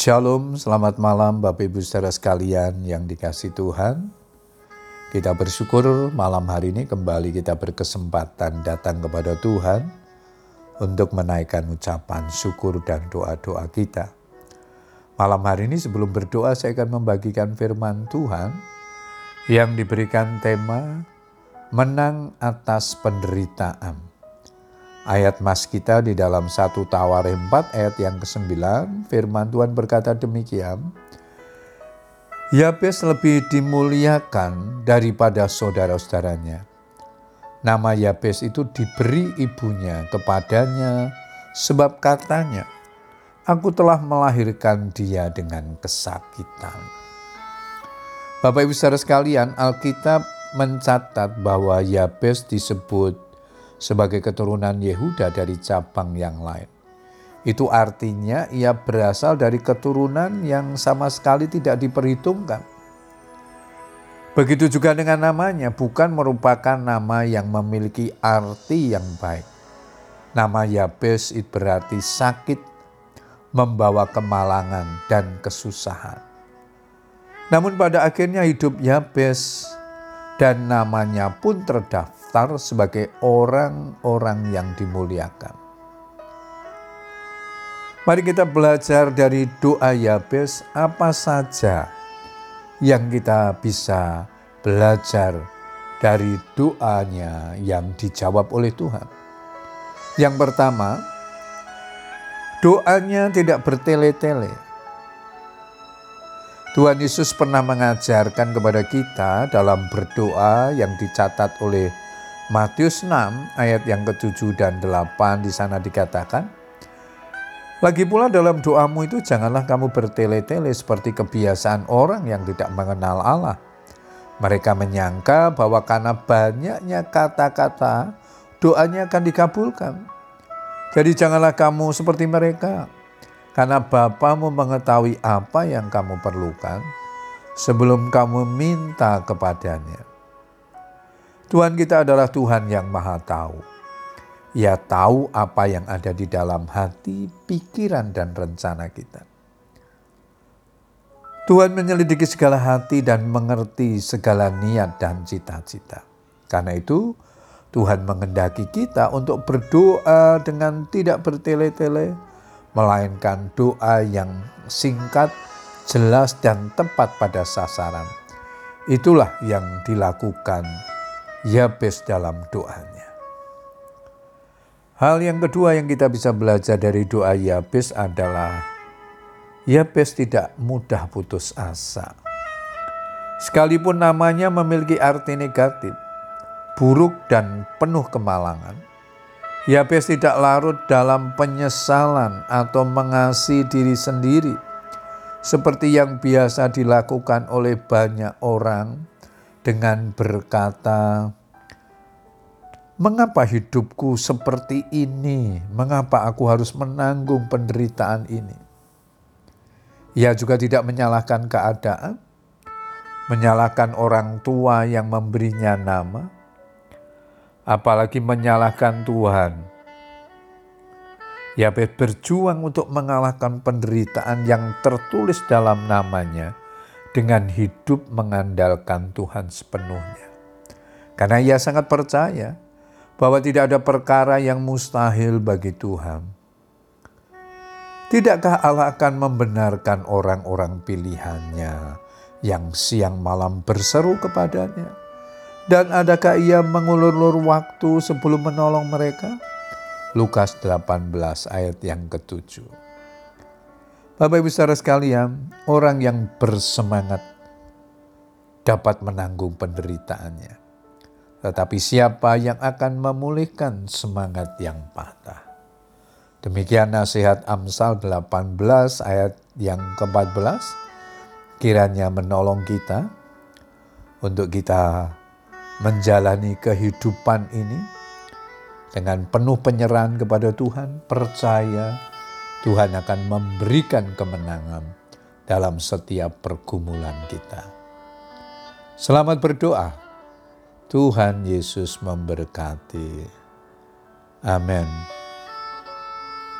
Shalom, selamat malam Bapak Ibu saudara sekalian yang dikasih Tuhan. Kita bersyukur malam hari ini kembali kita berkesempatan datang kepada Tuhan untuk menaikkan ucapan syukur dan doa-doa kita. Malam hari ini sebelum berdoa saya akan membagikan firman Tuhan yang diberikan tema menang atas penderitaan. Ayat mas kita di dalam satu tawar 4 ayat yang ke-9, firman Tuhan berkata demikian, Yabes lebih dimuliakan daripada saudara-saudaranya. Nama Yabes itu diberi ibunya kepadanya sebab katanya, Aku telah melahirkan dia dengan kesakitan. Bapak Ibu saudara sekalian, Alkitab mencatat bahwa Yabes disebut sebagai keturunan Yehuda dari cabang yang lain. Itu artinya ia berasal dari keturunan yang sama sekali tidak diperhitungkan. Begitu juga dengan namanya, bukan merupakan nama yang memiliki arti yang baik. Nama Yabes itu berarti sakit, membawa kemalangan dan kesusahan. Namun pada akhirnya hidup Yabes dan namanya pun terdaftar sebagai orang-orang yang dimuliakan. Mari kita belajar dari doa Yabes apa saja yang kita bisa belajar dari doanya yang dijawab oleh Tuhan. Yang pertama, doanya tidak bertele-tele Tuhan Yesus pernah mengajarkan kepada kita dalam berdoa yang dicatat oleh Matius 6 ayat yang ke-7 dan 8 di sana dikatakan, lagi pula dalam doamu itu janganlah kamu bertele-tele seperti kebiasaan orang yang tidak mengenal Allah. Mereka menyangka bahwa karena banyaknya kata-kata, doanya akan dikabulkan. Jadi janganlah kamu seperti mereka, karena Bapamu mengetahui apa yang kamu perlukan sebelum kamu minta kepadanya. Tuhan kita adalah Tuhan yang Maha Tahu. Ia tahu apa yang ada di dalam hati, pikiran, dan rencana kita. Tuhan menyelidiki segala hati dan mengerti segala niat dan cita-cita. Karena itu, Tuhan mengendaki kita untuk berdoa dengan tidak bertele-tele, melainkan doa yang singkat, jelas, dan tepat pada sasaran. Itulah yang dilakukan Yabes dalam doanya. Hal yang kedua yang kita bisa belajar dari doa Yabes adalah Yabes tidak mudah putus asa. Sekalipun namanya memiliki arti negatif, buruk dan penuh kemalangan, Yabes tidak larut dalam penyesalan atau mengasihi diri sendiri seperti yang biasa dilakukan oleh banyak orang dengan berkata, "Mengapa hidupku seperti ini? Mengapa aku harus menanggung penderitaan ini?" Ia juga tidak menyalahkan keadaan, menyalahkan orang tua yang memberinya nama, apalagi menyalahkan Tuhan. Yabes berjuang untuk mengalahkan penderitaan yang tertulis dalam namanya dengan hidup mengandalkan Tuhan sepenuhnya. Karena ia sangat percaya bahwa tidak ada perkara yang mustahil bagi Tuhan. Tidakkah Allah akan membenarkan orang-orang pilihannya yang siang malam berseru kepadanya? Dan adakah ia mengulur-ulur waktu sebelum menolong mereka? Lukas 18 ayat yang ketujuh. Bapak Ibu saudara sekalian, orang yang bersemangat dapat menanggung penderitaannya. Tetapi siapa yang akan memulihkan semangat yang patah? Demikian nasihat Amsal 18 ayat yang ke-14. Kiranya menolong kita untuk kita menjalani kehidupan ini dengan penuh penyerahan kepada Tuhan, percaya, Tuhan akan memberikan kemenangan dalam setiap pergumulan kita. Selamat berdoa. Tuhan Yesus memberkati. Amin.